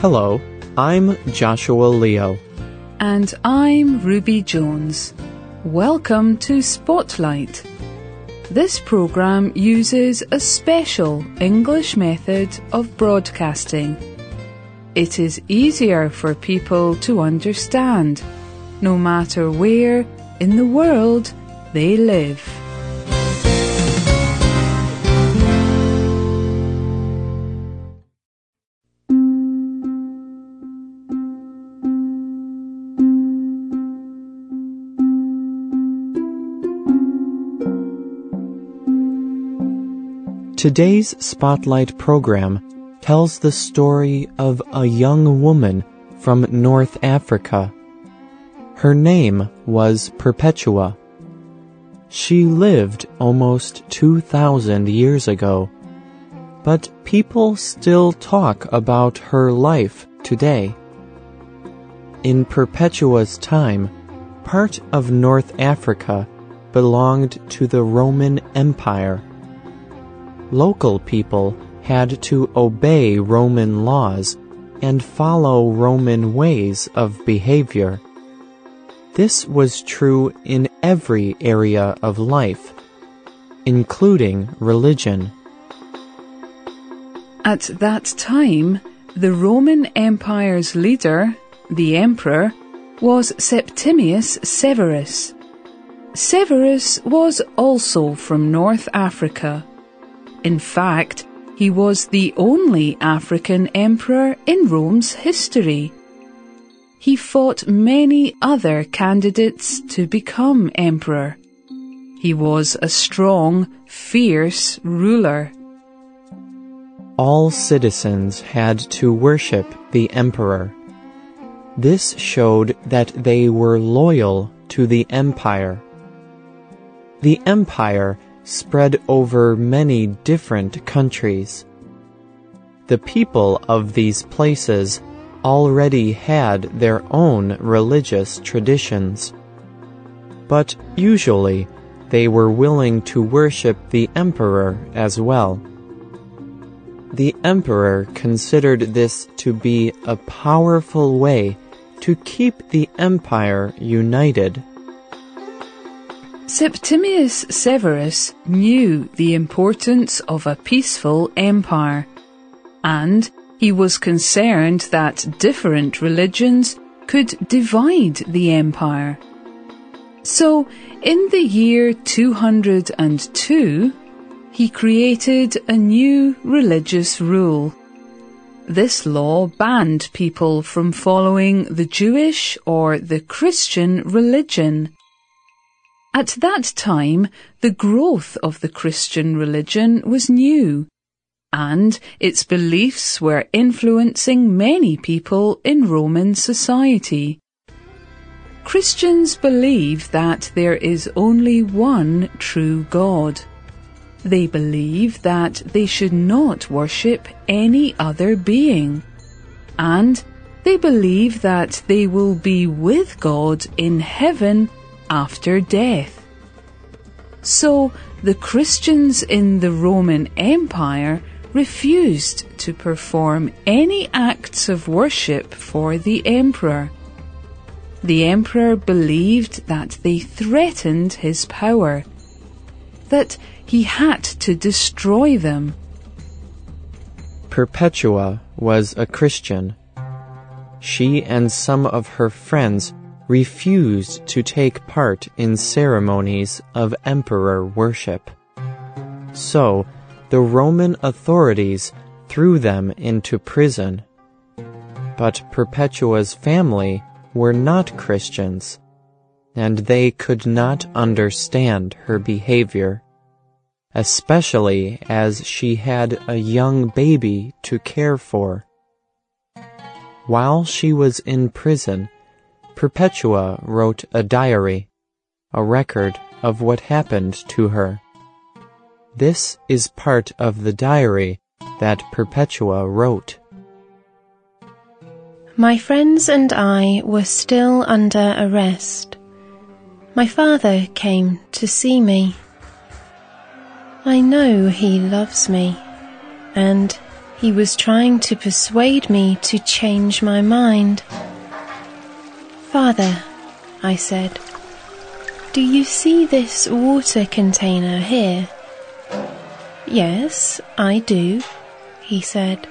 Hello, I'm Joshua Leo. And I'm Ruby Jones. Welcome to Spotlight. This program uses a special English method of broadcasting. It is easier for people to understand, no matter where in the world they live. Today's Spotlight program tells the story of a young woman from North Africa. Her name was Perpetua. She lived almost 2,000 years ago, but people still talk about her life today. In Perpetua's time, part of North Africa belonged to the Roman Empire local people had to obey Roman laws and follow Roman ways of behavior. This was true in every area of life, including religion. At that time, the Roman Empire's leader, the emperor, was Septimius Severus. Severus was also from North Africa. In fact, he was the only African emperor in Rome's history. He fought many other candidates to become emperor. He was a strong, fierce ruler. All citizens had to worship the emperor. This showed that they were loyal to the empire. The empire spread over many different countries. The people of these places already had their own religious traditions. But usually they were willing to worship the emperor as well. The emperor considered this to be a powerful way to keep the empire united. Septimius Severus knew the importance of a peaceful empire, and he was concerned that different religions could divide the empire. So, in the year 202, he created a new religious rule. This law banned people from following the Jewish or the Christian religion at that time, the growth of the Christian religion was new, and its beliefs were influencing many people in Roman society. Christians believe that there is only one true God. They believe that they should not worship any other being. And they believe that they will be with God in heaven after death. So the Christians in the Roman Empire refused to perform any acts of worship for the emperor. The emperor believed that they threatened his power, that he had to destroy them. Perpetua was a Christian. She and some of her friends refused to take part in ceremonies of emperor worship. So, the Roman authorities threw them into prison. But Perpetua's family were not Christians, and they could not understand her behavior, especially as she had a young baby to care for. While she was in prison, Perpetua wrote a diary, a record of what happened to her. This is part of the diary that Perpetua wrote. My friends and I were still under arrest. My father came to see me. I know he loves me, and he was trying to persuade me to change my mind. Father, I said, do you see this water container here? Yes, I do, he said.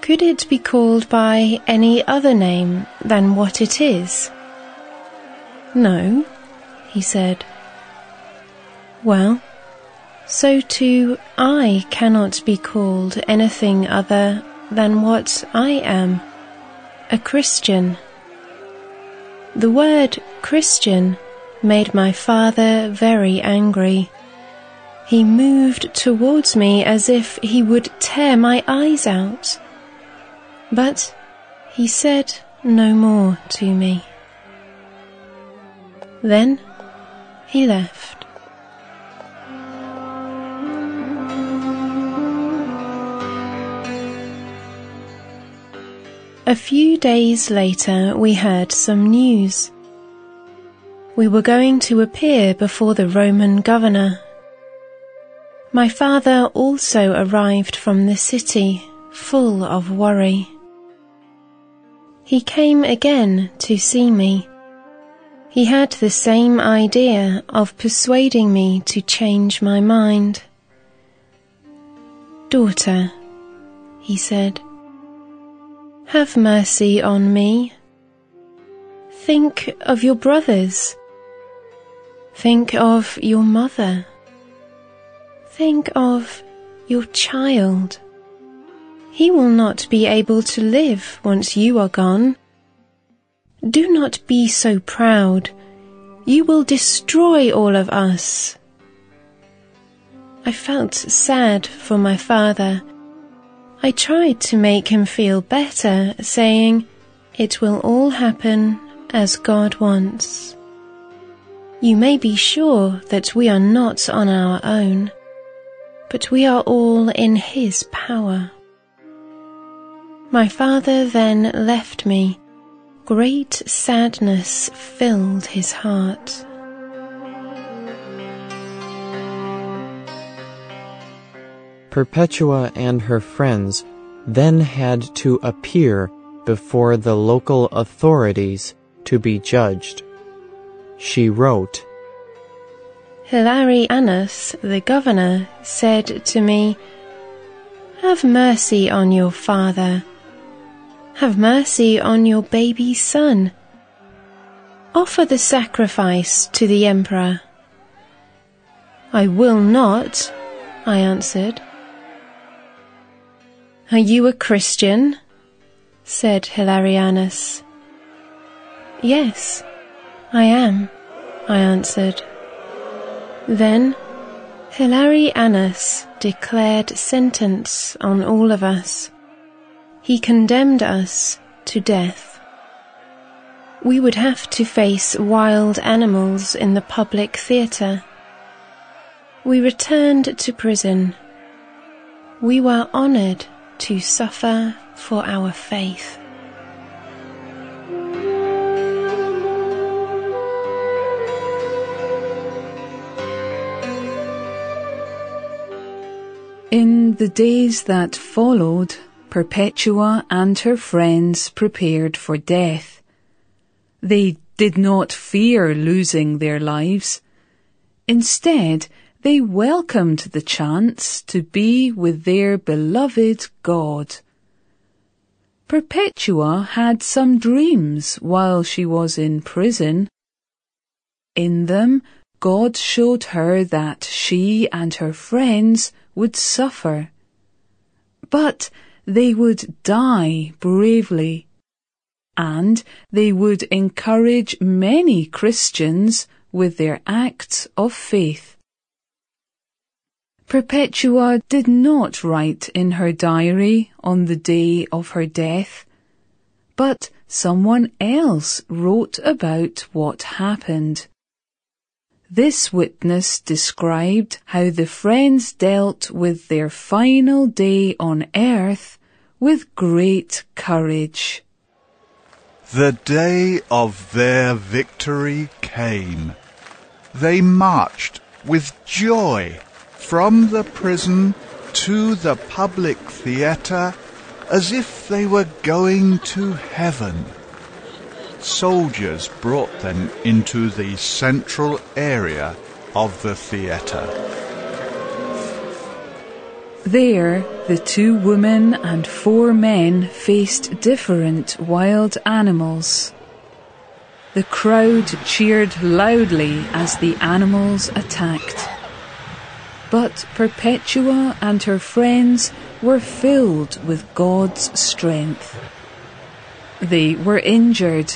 Could it be called by any other name than what it is? No, he said. Well, so too I cannot be called anything other than what I am, a Christian. The word Christian made my father very angry. He moved towards me as if he would tear my eyes out. But he said no more to me. Then he left. A few days later, we heard some news. We were going to appear before the Roman governor. My father also arrived from the city, full of worry. He came again to see me. He had the same idea of persuading me to change my mind. Daughter, he said, have mercy on me. Think of your brothers. Think of your mother. Think of your child. He will not be able to live once you are gone. Do not be so proud. You will destroy all of us. I felt sad for my father. I tried to make him feel better, saying, It will all happen as God wants. You may be sure that we are not on our own, but we are all in His power. My father then left me. Great sadness filled his heart. Perpetua and her friends then had to appear before the local authorities to be judged. She wrote, Hilarianus, the governor, said to me, Have mercy on your father have mercy on your baby son. Offer the sacrifice to the emperor. I will not, I answered. Are you a Christian? said Hilarianus. Yes, I am, I answered. Then Hilarianus declared sentence on all of us. He condemned us to death. We would have to face wild animals in the public theatre. We returned to prison. We were honoured to suffer for our faith. In the days that followed, Perpetua and her friends prepared for death. They did not fear losing their lives. Instead, they welcomed the chance to be with their beloved God. Perpetua had some dreams while she was in prison. In them, God showed her that she and her friends would suffer. But they would die bravely. And they would encourage many Christians with their acts of faith. Perpetua did not write in her diary on the day of her death, but someone else wrote about what happened. This witness described how the friends dealt with their final day on earth with great courage. The day of their victory came. They marched with joy from the prison to the public theatre as if they were going to heaven. Soldiers brought them into the central area of the theatre. There, the two women and four men faced different wild animals. The crowd cheered loudly as the animals attacked. But Perpetua and her friends were filled with God's strength. They were injured,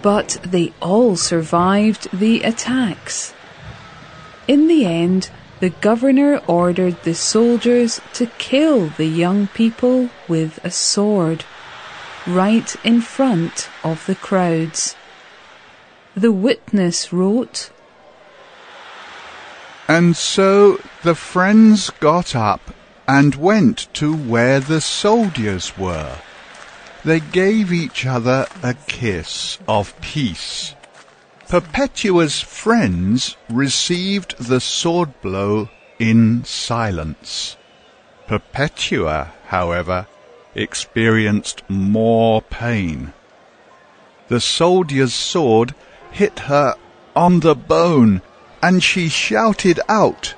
but they all survived the attacks. In the end, the governor ordered the soldiers to kill the young people with a sword, right in front of the crowds. The witness wrote, And so the friends got up and went to where the soldiers were. They gave each other a kiss of peace. Perpetua's friends received the sword blow in silence. Perpetua, however, experienced more pain. The soldier's sword hit her on the bone, and she shouted out.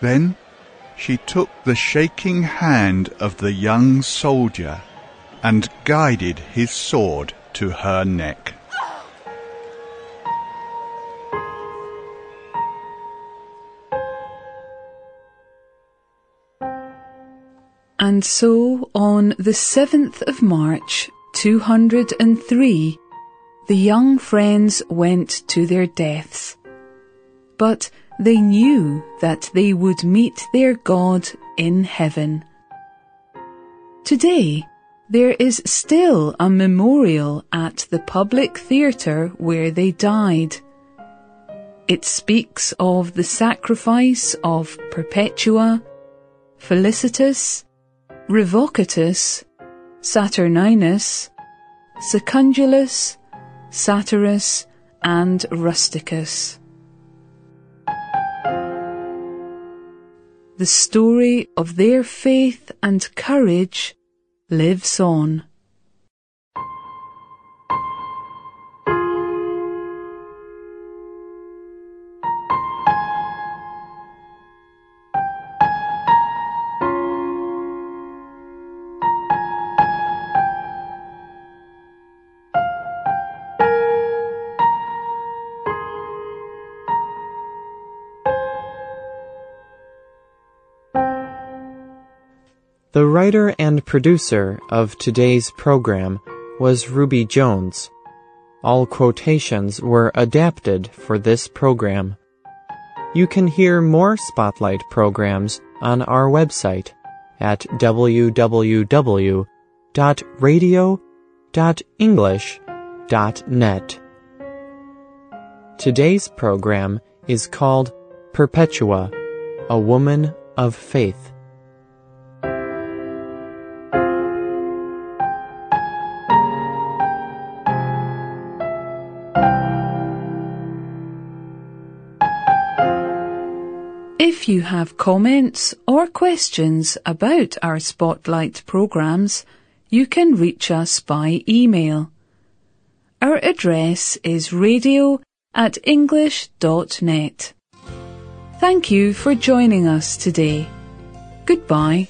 Then she took the shaking hand of the young soldier and guided his sword to her neck. And so on the 7th of March, 203, the young friends went to their deaths. But they knew that they would meet their God in heaven. Today, there is still a memorial at the public theatre where they died. It speaks of the sacrifice of Perpetua, Felicitas, Revocatus, Saturninus, Secundulus, Satyrus, and Rusticus. The story of their faith and courage lives on. The writer and producer of today's program was Ruby Jones. All quotations were adapted for this program. You can hear more Spotlight programs on our website at www.radio.english.net. Today's program is called Perpetua, a Woman of Faith. If you have comments or questions about our Spotlight programs, you can reach us by email. Our address is radio at english.net. Thank you for joining us today. Goodbye.